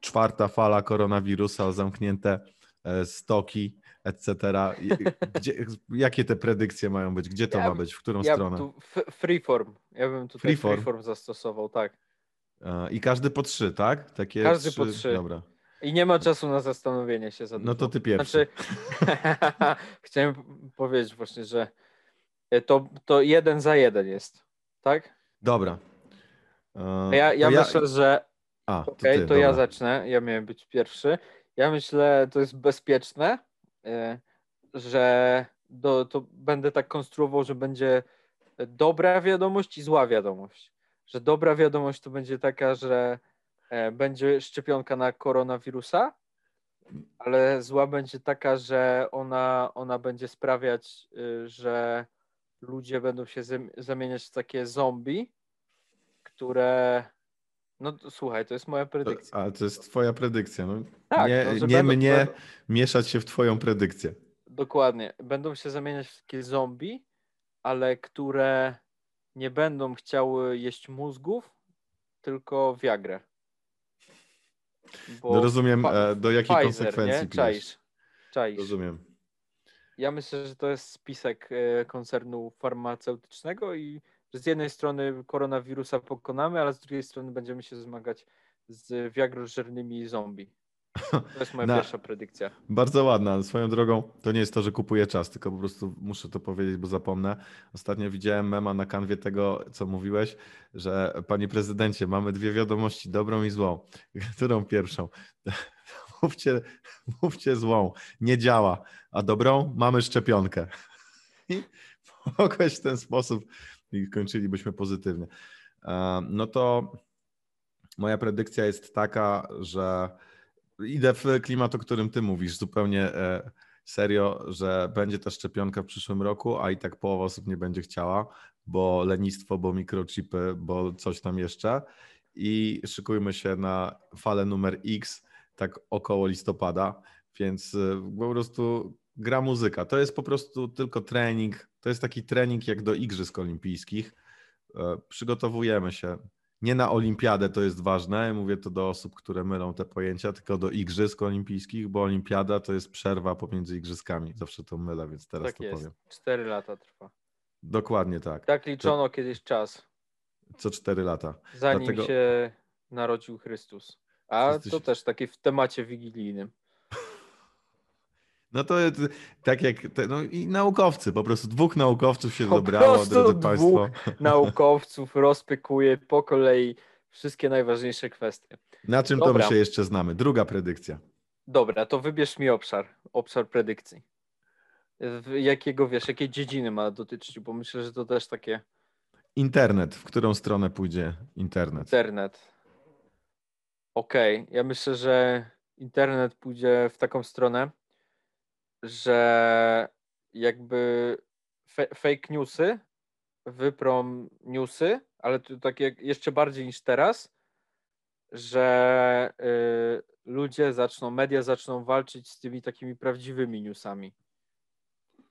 czwarta fala koronawirusa, zamknięte e, stoki, etc. Gdzie, jakie te predykcje mają być? Gdzie to ja, ma być? W którą ja stronę? freeform. Ja bym tutaj freeform. freeform zastosował, tak. I każdy po trzy, tak? Takie każdy trzy... po trzy. Dobra. I nie ma czasu na zastanowienie się za dużo. No to ty pierwszy. Znaczy, chciałem powiedzieć właśnie, że to, to jeden za jeden jest, tak? Dobra. Ja, ja myślę, ja... że. A, to, okay, ty, to ja zacznę. Ja miałem być pierwszy. Ja myślę, to jest bezpieczne, e, że do, to będę tak konstruował, że będzie dobra wiadomość i zła wiadomość że dobra wiadomość to będzie taka, że e, będzie szczepionka na koronawirusa, ale zła będzie taka, że ona, ona będzie sprawiać, y, że ludzie będą się zam- zamieniać w takie zombie, które. No słuchaj, to jest moja predykcja. Ale to jest twoja predykcja. No. Tak, nie no, nie mnie będą- mieszać się w twoją predykcję. Dokładnie. Będą się zamieniać w takie zombie, ale które nie będą chciały jeść mózgów, tylko Viagrę. Bo No rozumiem, e, do jakiej Pfizer, konsekwencji nie? Czaisz. Czaisz. Rozumiem. Ja myślę, że to jest spisek e, koncernu farmaceutycznego i że z jednej strony koronawirusa pokonamy, ale z drugiej strony będziemy się zmagać z wiagrożernymi zombie. To jest moja Na- pierwsza predykcja. Bardzo ładna. Swoją drogą to nie jest to, że kupuję czas, tylko po prostu muszę to powiedzieć, bo zapomnę. Ostatnio widziałem mema na kanwie tego, co mówiłeś, że panie prezydencie, mamy dwie wiadomości, dobrą i złą. Którą pierwszą? Mówcie, mówcie złą. Nie działa. A dobrą? Mamy szczepionkę. I mogłeś w ten sposób i kończylibyśmy pozytywnie. E, No to moja predykcja jest taka, że idę w klimat, o którym ty mówisz, zupełnie e, serio, że będzie ta szczepionka w przyszłym roku, a i tak połowa osób nie będzie chciała, bo lenistwo, bo mikrochipy, bo coś tam jeszcze. I szykujmy się na falę numer X, tak około listopada, więc e, po prostu gra muzyka. To jest po prostu tylko trening. To jest taki trening jak do Igrzysk Olimpijskich. E, Przygotowujemy się nie na olimpiadę, to jest ważne, mówię to do osób, które mylą te pojęcia, tylko do igrzysk olimpijskich, bo olimpiada to jest przerwa pomiędzy igrzyskami. Zawsze to mylę, więc teraz tak to jest. powiem. Cztery lata trwa. Dokładnie tak. Tak liczono kiedyś czas, Co cztery lata. zanim Dlatego- się narodził Chrystus. A to też takie w temacie wigilijnym. No to tak jak, te, no i naukowcy, po prostu dwóch naukowców się Po dobrało, prostu drodzy dwóch. Państwo. Naukowców rozpykuje po kolei wszystkie najważniejsze kwestie. Na czym to Dobra. my się jeszcze znamy? Druga predykcja. Dobra, to wybierz mi obszar, obszar predykcji. Jakiego wiesz, jakiej dziedziny ma dotyczyć, bo myślę, że to też takie Internet. W którą stronę pójdzie internet? internet. Okej, ja myślę, że internet pójdzie w taką stronę, że jakby fe- fake newsy wyprą newsy, ale to tak jak jeszcze bardziej niż teraz, że y, ludzie zaczną, media zaczną walczyć z tymi takimi prawdziwymi newsami.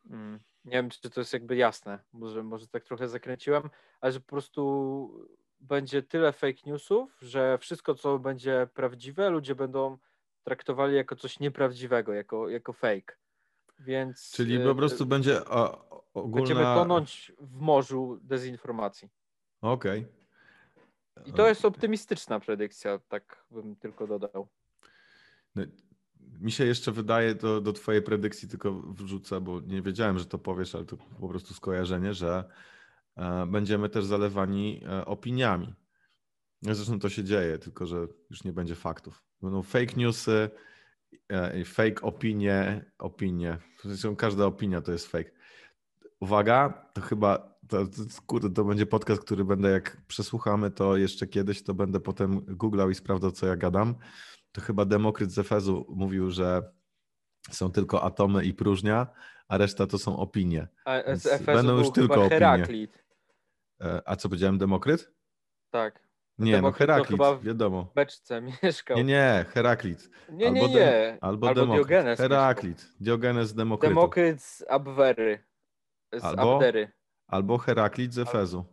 Mm, Nie wiem, czy to jest jakby jasne, może, może tak trochę zakręciłem, ale że po prostu będzie tyle fake newsów, że wszystko, co będzie prawdziwe, ludzie będą traktowali jako coś nieprawdziwego, jako, jako fake. Więc Czyli y, po prostu będzie o, ogólna... będziemy tonąć w morzu dezinformacji. Okej. I to jest optymistyczna predykcja, tak bym tylko dodał. No, Mi się jeszcze wydaje, do, do Twojej predykcji tylko wrzucę, bo nie wiedziałem, że to powiesz, ale to po prostu skojarzenie, że e, będziemy też zalewani e, opiniami. No, Zresztą to się dzieje, tylko że już nie będzie faktów. Będą fake newsy, e, fake opinie, opinie. Zresztą każda opinia to jest fake. Uwaga, to chyba, to, to, kurde, to będzie podcast, który będę, jak przesłuchamy to jeszcze kiedyś, to będę potem googlał i sprawdzał, co ja gadam to chyba Demokryt z Efezu mówił, że są tylko atomy i próżnia, a reszta to są opinie. A z Efezu będą już tylko opinie. Heraklit. E, A co powiedziałem, Demokryt? Tak. Nie, no to Heraklit, chyba w- wiadomo. W beczce mieszkał. Nie, nie, Heraklit. nie, nie. albo nie. Dem- Albo, Demokryt. Diogenes. Heraklit. Diogenes Demokrytu. Demokryt z Abwery. Z Albo- Abdery. Albo Heraklit z Efezu.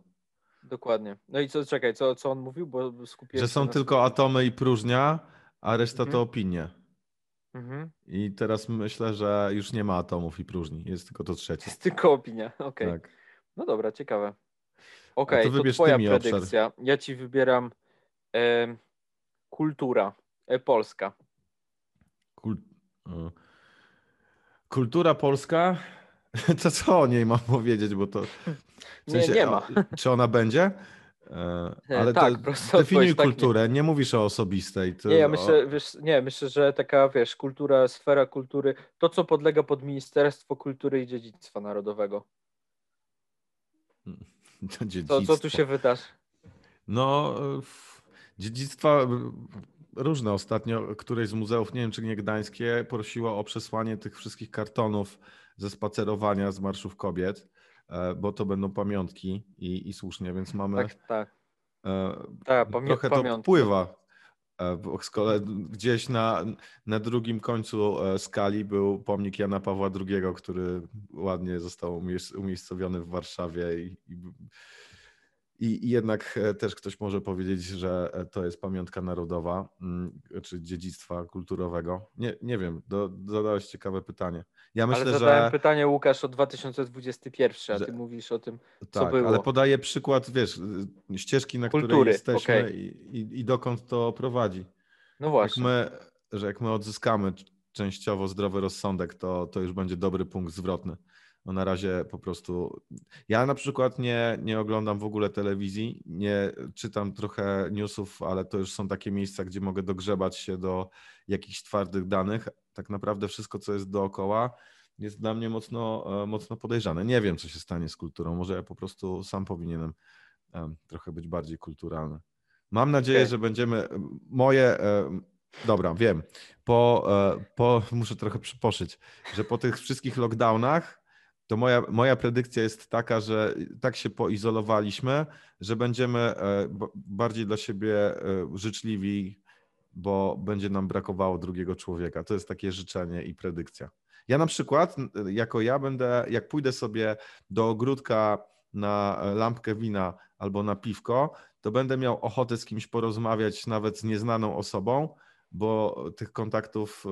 Dokładnie. No i co, czekaj, co, co on mówił, bo skupiłem Że są tylko atomy i próżnia, a reszta to Mhm. opinie. Mhm. I teraz myślę, że już nie ma atomów i próżni. Jest tylko to trzecie. Jest tylko opinia. Okej. Tak. No dobra, ciekawe. Okej, to to, ty twoja mi obszar. predykcja. Ja ci wybieram em, kultura e, polska. Kul... e, Kultura polska. To co o niej mam powiedzieć, bo to. W Nie, nie ma. o- Czy ona będzie? E, E, Ale tak, to prosto definiuj odpowiedź, tak, nie. kulturę. nie. mówisz o osobistej. To Nie, ja o- myślę, wiesz, nie, myślę, że taka, wiesz, kultura, sfera kultury, to co podlega pod Ministerstwo Kultury i Dziedzictwa Narodowego. To Co, tu się wydarzy? No, dziedzictwa e, różne. Ostatnio któreś z muzeów, nie wiem czy nie gdańskie, prosiło o przesłanie tych wszystkich kartonów ze spacerowania z marszów kobiet. e, bo to będą pamiątki i, i słusznie, więc mamy. Tak, tak. E, tak trochę to wpływa. W szkole gdzieś na, na drugim końcu skali był pomnik Jana Pawła II, który ładnie został umiejscowiony w Warszawie i, i i, jednak e, też ktoś może powiedzieć, że e, to jest pamiątka narodowa, mm, czy dziedzictwa kulturowego. Nie, nie wiem, do, zadałeś ciekawe pytanie. Ja myślę, ale zadałem że... pytanie, Łukasz, o 2021, a ty że... mówisz o tym, co tak, było. ale podaję przykład, wiesz, ścieżki, na Kultury, której jesteśmy okay. i, i, i, dokąd to prowadzi. No właśnie. Jak my, że jak my odzyskamy częściowo zdrowy rozsądek, to, to już będzie dobry punkt zwrotny. No na razie po prostu. Ja na przykład nie, nie oglądam w ogóle telewizji, nie czytam trochę newsów, ale to już są takie miejsca, gdzie mogę dogrzebać się do jakichś twardych danych. Tak naprawdę wszystko, co jest dookoła, jest dla mnie mocno, e, mocno podejrzane. Nie wiem, co się stanie z kulturą. Może ja po prostu sam powinienem trochę być bardziej kulturalny. Mam nadzieję, okay. że będziemy. Moje. E, dobra, wiem. Po, e, po, muszę trochę przyposzyć, że po tych wszystkich lockdownach to moja, moja predykcja jest taka, że tak się poizolowaliśmy, że będziemy e, bardziej dla siebie e, życzliwi, bo będzie nam brakowało drugiego człowieka. To jest takie życzenie i predykcja. Ja na przykład, jako ja będę, jak pójdę sobie do ogródka na lampkę wina albo na piwko, to będę miał ochotę z kimś porozmawiać, nawet z nieznaną osobą, bo tych kontaktów e,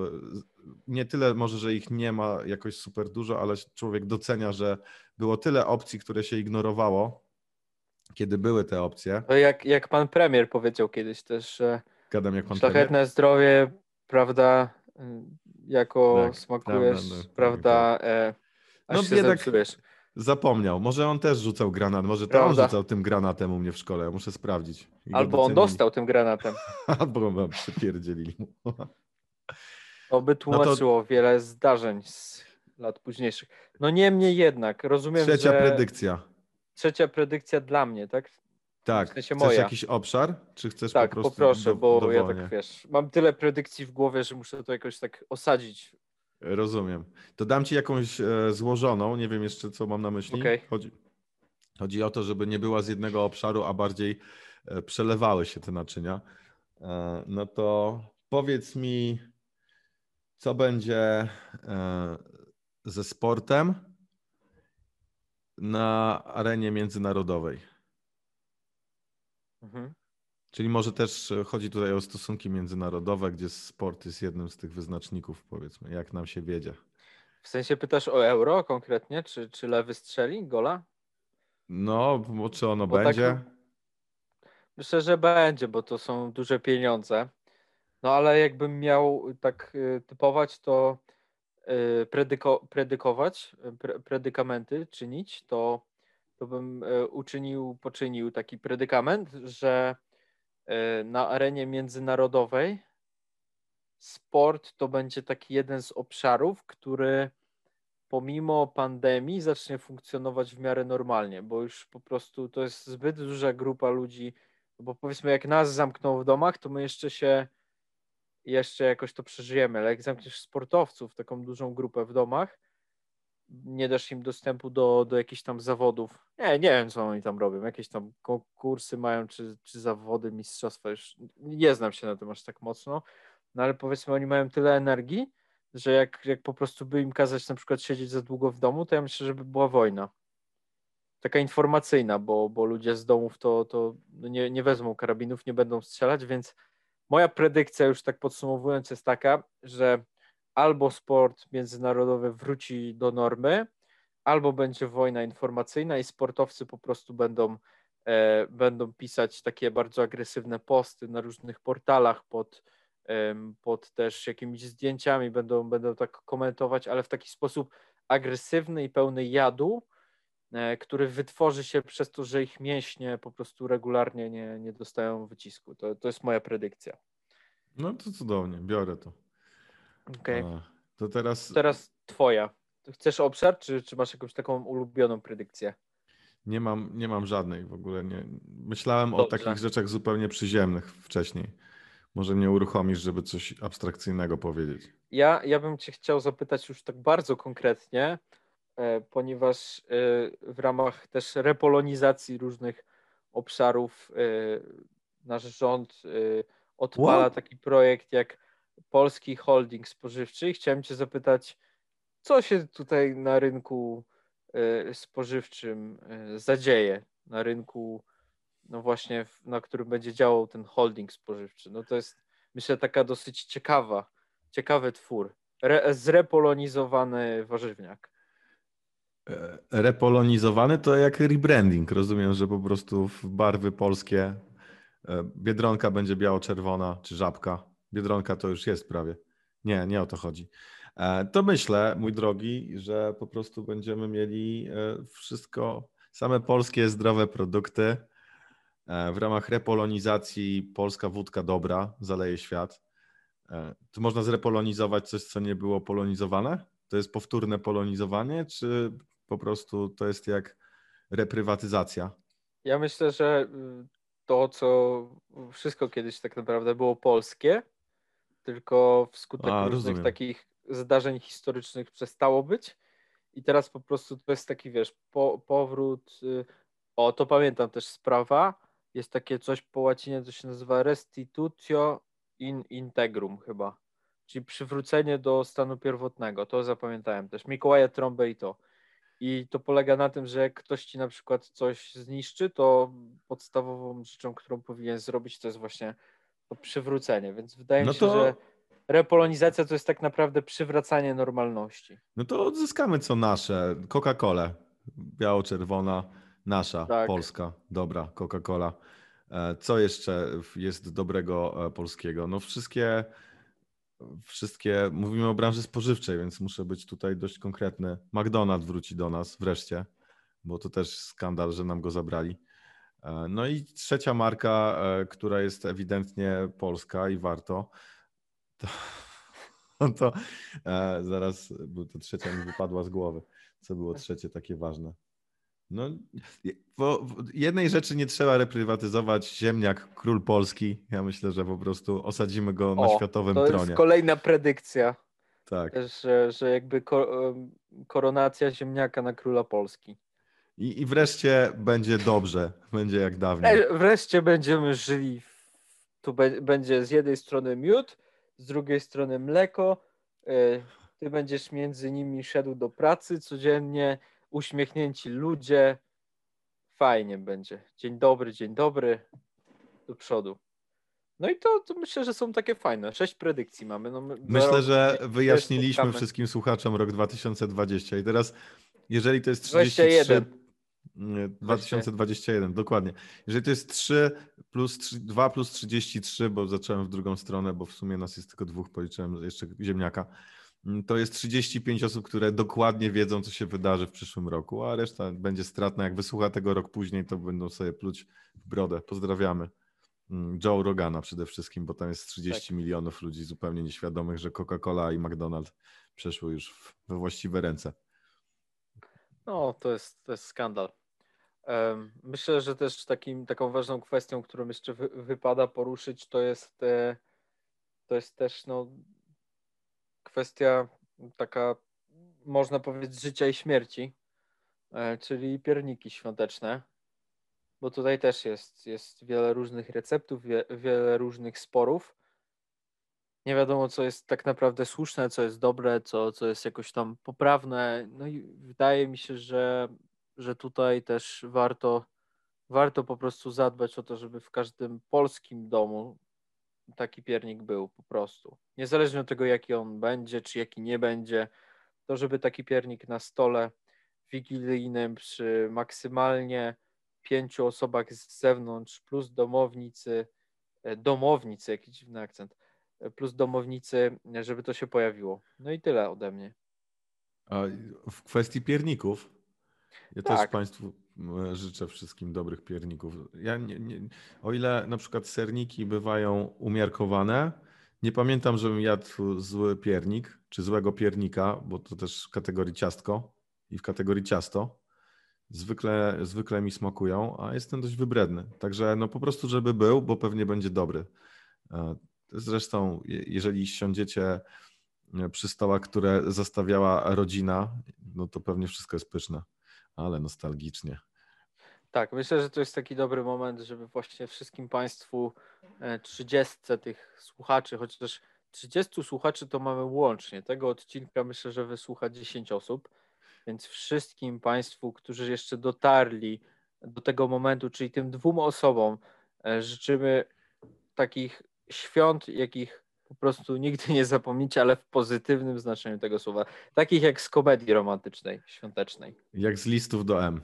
nie tyle może, że ich nie ma jakoś super dużo, ale człowiek docenia, że było tyle opcji, które się ignorowało, kiedy były te opcje. To jak, jak pan premier powiedział kiedyś też, że Gadam jak pan szlachetne premier. zdrowie, prawda, jako tak, smakujesz, prawda, prawda tak, tak. E, aż no, się jednak, zepsujesz. Zapomniał. Może on też rzucał granat. Może to Prawda. on rzucał tym granatem u mnie w szkole. Muszę sprawdzić. Albo on dostał tym granatem. Albo on przypierdzieli mu. To by tłumaczyło no wiele zdarzeń z lat późniejszych. No niemniej jednak, rozumiem, Trzecia że... predykcja. Trzecia predykcja dla mnie, tak? Tak. W sensie Chcesz moja. jakiś obszar? Czy chcesz tak, po prostu poproszę, do, bo dowolnie? ja tak wiesz, mam tyle predykcji w głowie, że muszę to jakoś tak osadzić Rozumiem. To dam ci jakąś e, złożoną, nie wiem jeszcze co mam na myśli. Okay. Chodzi, chodzi o to, żeby nie była z jednego obszaru, a bardziej e, przelewały się te naczynia. E, no to powiedz mi, co będzie ze sportem na arenie międzynarodowej. Mhm. Czyli może też e, chodzi tutaj o stosunki międzynarodowe, gdzie sport jest jednym z tych wyznaczników, powiedzmy, jak nam się wiedzie. W sensie pytasz o euro konkretnie, czy, czy lewy strzeli gola? No, czy ono bo tak będzie? Tak, myślę, że będzie, bo to są duże pieniądze. No ale jakbym miał tak e, typować, to e, predyko, predykować, pre, predykamenty czynić, to, to bym uczynił, poczynił taki predykament, że na arenie międzynarodowej. Sport to będzie taki jeden z obszarów, który pomimo pandemii zacznie funkcjonować w miarę normalnie, bo już po prostu to jest zbyt duża grupa ludzi, bo powiedzmy jak nas zamkną w domach, to my jeszcze się jeszcze jakoś to przeżyjemy, ale jak zamkniesz sportowców, taką dużą grupę w domach, nie dasz im dostępu do, do jakichś tam zawodów. Nie, nie wiem, co oni tam robią. Jakieś tam konkursy mają, czy, czy zawody, mistrzostwa. Już nie znam się na tym aż tak mocno, no ale powiedzmy, oni mają tyle energii, że jak, jak po prostu by im kazać na przykład siedzieć za długo w domu, to ja myślę, że by była wojna. Taka informacyjna, bo, bo ludzie z domów to, to nie, nie wezmą karabinów, nie będą strzelać, więc moja predykcja, już tak podsumowując, jest taka, że albo sport międzynarodowy wróci do normy, albo będzie wojna informacyjna i sportowcy po prostu będą, e, będą pisać takie bardzo agresywne posty na różnych portalach pod, e, pod też jakimiś zdjęciami, będą, będą tak komentować, ale w taki sposób agresywny i pełny jadu, e, który wytworzy się przez to, że ich mięśnie po prostu regularnie nie, nie dostają wycisku. To, to jest moja predykcja. No to cudownie, biorę to. Okej. Okay. To teraz. Teraz twoja. Chcesz obszar, czy, czy masz jakąś taką ulubioną predykcję? Nie mam, nie mam żadnej w ogóle. Nie. Myślałem Dobrze. o takich rzeczach zupełnie przyziemnych wcześniej. Może mnie uruchomisz, żeby coś abstrakcyjnego powiedzieć. Ja, ja bym cię chciał zapytać już tak bardzo konkretnie e, ponieważ e, w ramach też repolonizacji różnych obszarów e, nasz rząd odpala What? taki projekt jak Polski Holding Spożywczy. I chciałem Cię zapytać, co się tutaj na rynku spożywczym zadzieje, na rynku, no właśnie, na którym będzie działał ten holding spożywczy. No to jest, myślę, taka dosyć ciekawa, ciekawy twór. Re, zrepolonizowany warzywniak. E, repolonizowany to jak rebranding. Rozumiem, że po prostu w barwy polskie e, biedronka będzie biało-czerwona czy żabka. Biedronka to już jest prawie. Nie, nie o to chodzi. E, to myślę, mój drogi, że po prostu będziemy mieli wszystko, same polskie zdrowe produkty. W ramach repolonizacji polska wódka dobra zaleje świat. Tu można zrepolonizować coś, co nie było polonizowane? To jest powtórne polonizowanie, czy po prostu to jest jak reprywatyzacja? Ja myślę, że y, to, co wszystko kiedyś tak naprawdę było polskie, tylko wskutek A, różnych rozumiem. takich zdarzeń historycznych przestało być. I teraz po prostu to jest taki, wiesz, po, powrót. Y, o, to pamiętam też sprawa. Jest takie coś po łacinie, co się nazywa restitutio in integrum chyba. Czyli przywrócenie do stanu pierwotnego. To zapamiętałem też. Mikołaja Trąbę i to. I to polega na tym, że jak ktoś ci na przykład coś zniszczy, to podstawową rzeczą, którą powinien zrobić, to jest właśnie to przywrócenie. Więc wydaje no mi się, to... że repolonizacja to jest tak naprawdę przywracanie normalności. No to odzyskamy co nasze. Coca-Colę. Biało-czerwona, nasza, tak. polska, dobra Coca-Cola. E, co jeszcze jest dobrego e, polskiego? No wszystkie wszystkie, mówimy o branży spożywczej, więc muszę być tutaj dość konkretny. McDonald's wróci do nas wreszcie, bo to też skandal, że nam go zabrali. E, no i trzecia marka, e, która jest ewidentnie polska i warto, to, to e, zaraz, bo to trzecia mi wypadła z głowy. Co było trzecie takie ważne? No, bo jednej rzeczy nie trzeba reprywatyzować. Ziemniak, król Polski. Ja myślę, że po prostu osadzimy go na o, światowym to tronie. To jest kolejna predykcja. Tak. Że, że jakby koronacja ziemniaka na króla Polski. I, I wreszcie będzie dobrze. Będzie jak dawniej. Wreszcie będziemy żyli. Tu będzie z jednej strony miód, z drugiej strony mleko. Y, ty będziesz między nimi szedł do pracy codziennie uśmiechnięci ludzie. Fajnie będzie. Dzień dobry, dzień dobry. Do przodu. No i to, to myślę, że są takie fajne. Sześć predykcji mamy. No, myślę, że wyjaśniliśmy wszystkim słuchaczom rok 2020 i teraz jeżeli to jest 33... 21. 2021, dokładnie. Jeżeli to jest 3 plus 3, 2 plus 33, bo zacząłem w drugą stronę, bo w sumie nas jest tylko dwóch, policzyłem jeszcze ziemniaka, Mm, to jest 35 osób, które dokładnie wiedzą, co się wydarzy w przyszłym roku, a reszta będzie stratna. Jak wysłucha tego rok później, to będą sobie pluć w brodę. Pozdrawiamy. Mm, Joe Rogana przede wszystkim, bo tam jest 30 tak. milionów ludzi zupełnie nieświadomych, że Coca-Cola i McDonald's przeszły już we właściwe ręce. No, to jest, to jest skandal. Myślę, że też takim, taką ważną kwestią, którą jeszcze wy, wypada poruszyć, to jest, to jest też no, kwestia taka, można powiedzieć, życia i śmierci, e, czyli pierniki świąteczne, bo tutaj też jest, jest wiele różnych receptów, wie, wiele różnych sporów. Nie wiadomo, co jest tak naprawdę słuszne, co jest dobre, co, co jest jakoś tam poprawne. No i wydaje mi się, że, że tutaj też warto, warto po prostu zadbać o to, żeby w każdym polskim domu taki piernik był po prostu. Niezależnie od tego, jaki on będzie, czy jaki nie będzie, to żeby taki piernik na stole wigilijnym przy maksymalnie pięciu osobach z zewnątrz, plus domownicy, e, domownicy, jaki dziwny akcent, plus domownicy, żeby to się pojawiło. No i tyle ode mnie. A w kwestii pierników, ja tak. też Państwu życzę wszystkim dobrych pierników. Ja nie, nie, o ile na przykład serniki bywają umiarkowane, nie pamiętam, żebym jadł zły piernik, czy złego piernika, bo to też w kategorii ciastko i w kategorii ciasto. Zwykle, zwykle mi smakują, a jestem dość wybredny. Także no po prostu, żeby był, bo pewnie będzie dobry. E, zresztą, jeżeli siądziecie przy stołach, które zastawiała rodzina, no to pewnie wszystko jest pyszne, ale nostalgicznie. Tak, myślę, że to jest taki dobry moment, żeby właśnie wszystkim Państwu 30 tych słuchaczy, chociaż 30 słuchaczy to mamy łącznie. Tego odcinka myślę, że wysłucha 10 osób, więc wszystkim Państwu, którzy jeszcze dotarli do tego momentu, czyli tym dwóm osobom, e, życzymy takich świąt, jakich po prostu nigdy nie zapomnicie, ale w pozytywnym znaczeniu tego słowa. Takich jak z komedii romantycznej, świątecznej. Jak z listów do M.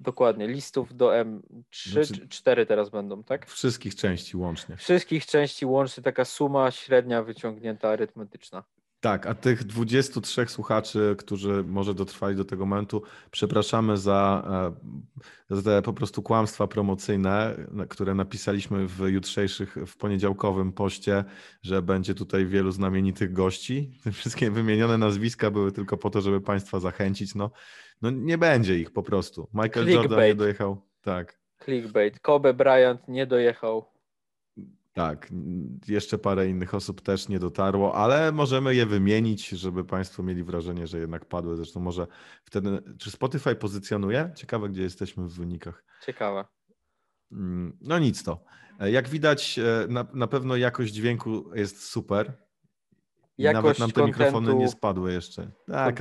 Dokładnie, listów do M3, znaczy, 4 teraz będą, tak? Wszystkich części łącznie. Wszystkich części łącznie taka suma średnia wyciągnięta arytmetyczna. Tak, a tych 23 słuchaczy, którzy może dotrwali do tego momentu, przepraszamy za, e, za te po prostu kłamstwa promocyjne, które napisaliśmy w jutrzejszych, w poniedziałkowym poście, że będzie tutaj wielu znamienitych gości. Te wszystkie wymienione nazwiska były tylko po to, żeby Państwa zachęcić. No, no nie będzie ich po prostu. Michael Clickbait. Jordan nie dojechał. Tak. Clickbait. Kobe Bryant nie dojechał. Tak, jeszcze parę innych osób też nie dotarło, ale możemy je wymienić, żeby Państwo mieli wrażenie, że jednak padły. Zresztą może wtedy, czy Spotify pozycjonuje? Ciekawe, gdzie jesteśmy w wynikach. Ciekawe. Mm, no nic to. E, jak widać, e, na, na pewno jakość dźwięku jest super. Jakość Nawet nam te mikrofony nie spadły jeszcze. Tak,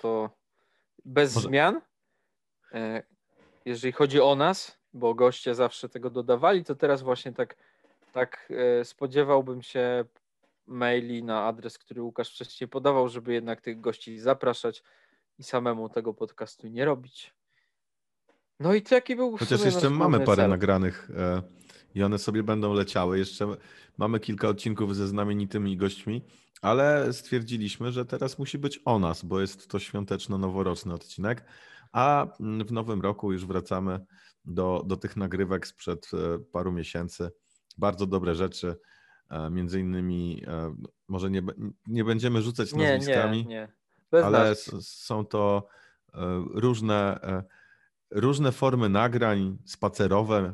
to bez może... zmian. E, jeżeli chodzi o nas, bo goście zawsze tego dodawali, to teraz właśnie tak tak e, spodziewałbym się maili na adres, który Łukasz wcześniej podawał, żeby jednak tych gości zapraszać i samemu tego podcastu nie robić. No i jaki był Chociaż jeszcze mamy parę cel. nagranych e, i one sobie będą leciały. Jeszcze mamy kilka odcinków ze znamienitymi gośćmi, ale stwierdziliśmy, że teraz musi być o nas, bo jest to świąteczno-noworoczny odcinek, a w nowym roku już wracamy do, do tych nagrywek sprzed e, paru miesięcy bardzo dobre rzeczy. E, między innymi, e, może nie, nie będziemy rzucać nie, nazwiskami, nie, nie. ale są to e, różne, różne formy nagrań spacerowe.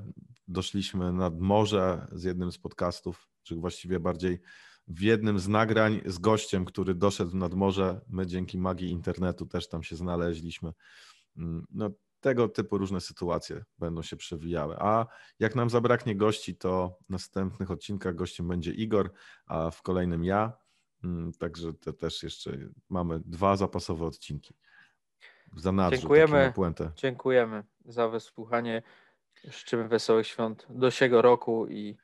Doszliśmy nad morze z jednym z podcastów, czy właściwie bardziej w jednym z nagrań z gościem, który doszedł nad morze. My dzięki magii internetu też tam się znaleźliśmy. Mm, no, tego typu różne sytuacje będą się przewijały. A jak nam zabraknie gości, to w następnych odcinkach gościem będzie Igor, a w kolejnym ja. Mm, także te też jeszcze mamy dwa zapasowe odcinki. W zanadrzu, dziękujemy, dziękujemy za wysłuchanie. Życzymy wesołych świąt do siego roku i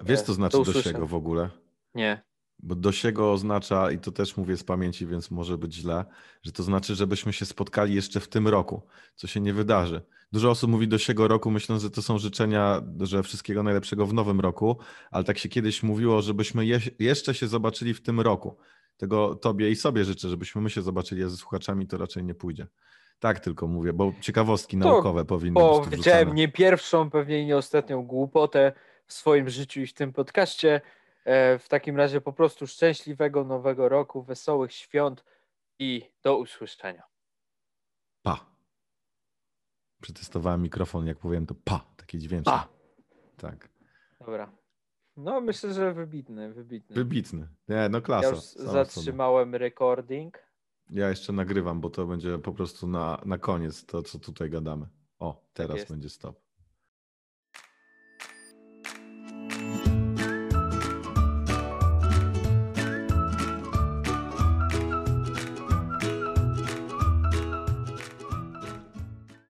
Wiesz, co znaczy do siego w ogóle? Nie. Bo dosiego oznacza, i to też mówię z pamięci, więc może być źle, że to znaczy, żebyśmy się spotkali jeszcze w tym roku, co się nie wydarzy. Dużo osób mówi dosiego roku, myśląc, że to są życzenia, że wszystkiego najlepszego w nowym roku, ale tak się kiedyś mówiło, żebyśmy je, jeszcze się zobaczyli w tym roku. Tego tobie i sobie życzę, żebyśmy my się zobaczyli, a ze słuchaczami to raczej nie pójdzie. Tak tylko mówię, bo ciekawostki to, naukowe powinny być Powiedziałem nie pierwszą, pewnie nie ostatnią głupotę w swoim życiu i w tym podcaście. E, w takim razie po prostu szczęśliwego nowego roku, wesołych świąt i do usłyszenia. Pa. Przetestowałem mikrofon, jak powiem to pa, takie dźwięczne. Pa. Tak. Dobra. No myślę, że wybitny, wybitny. Wybitny. Nie, no klasa. Ja już zatrzymałem recording. Ja jeszcze nagrywam, bo to będzie po prostu na, na koniec to, co tutaj gadamy. O, teraz tak będzie stop.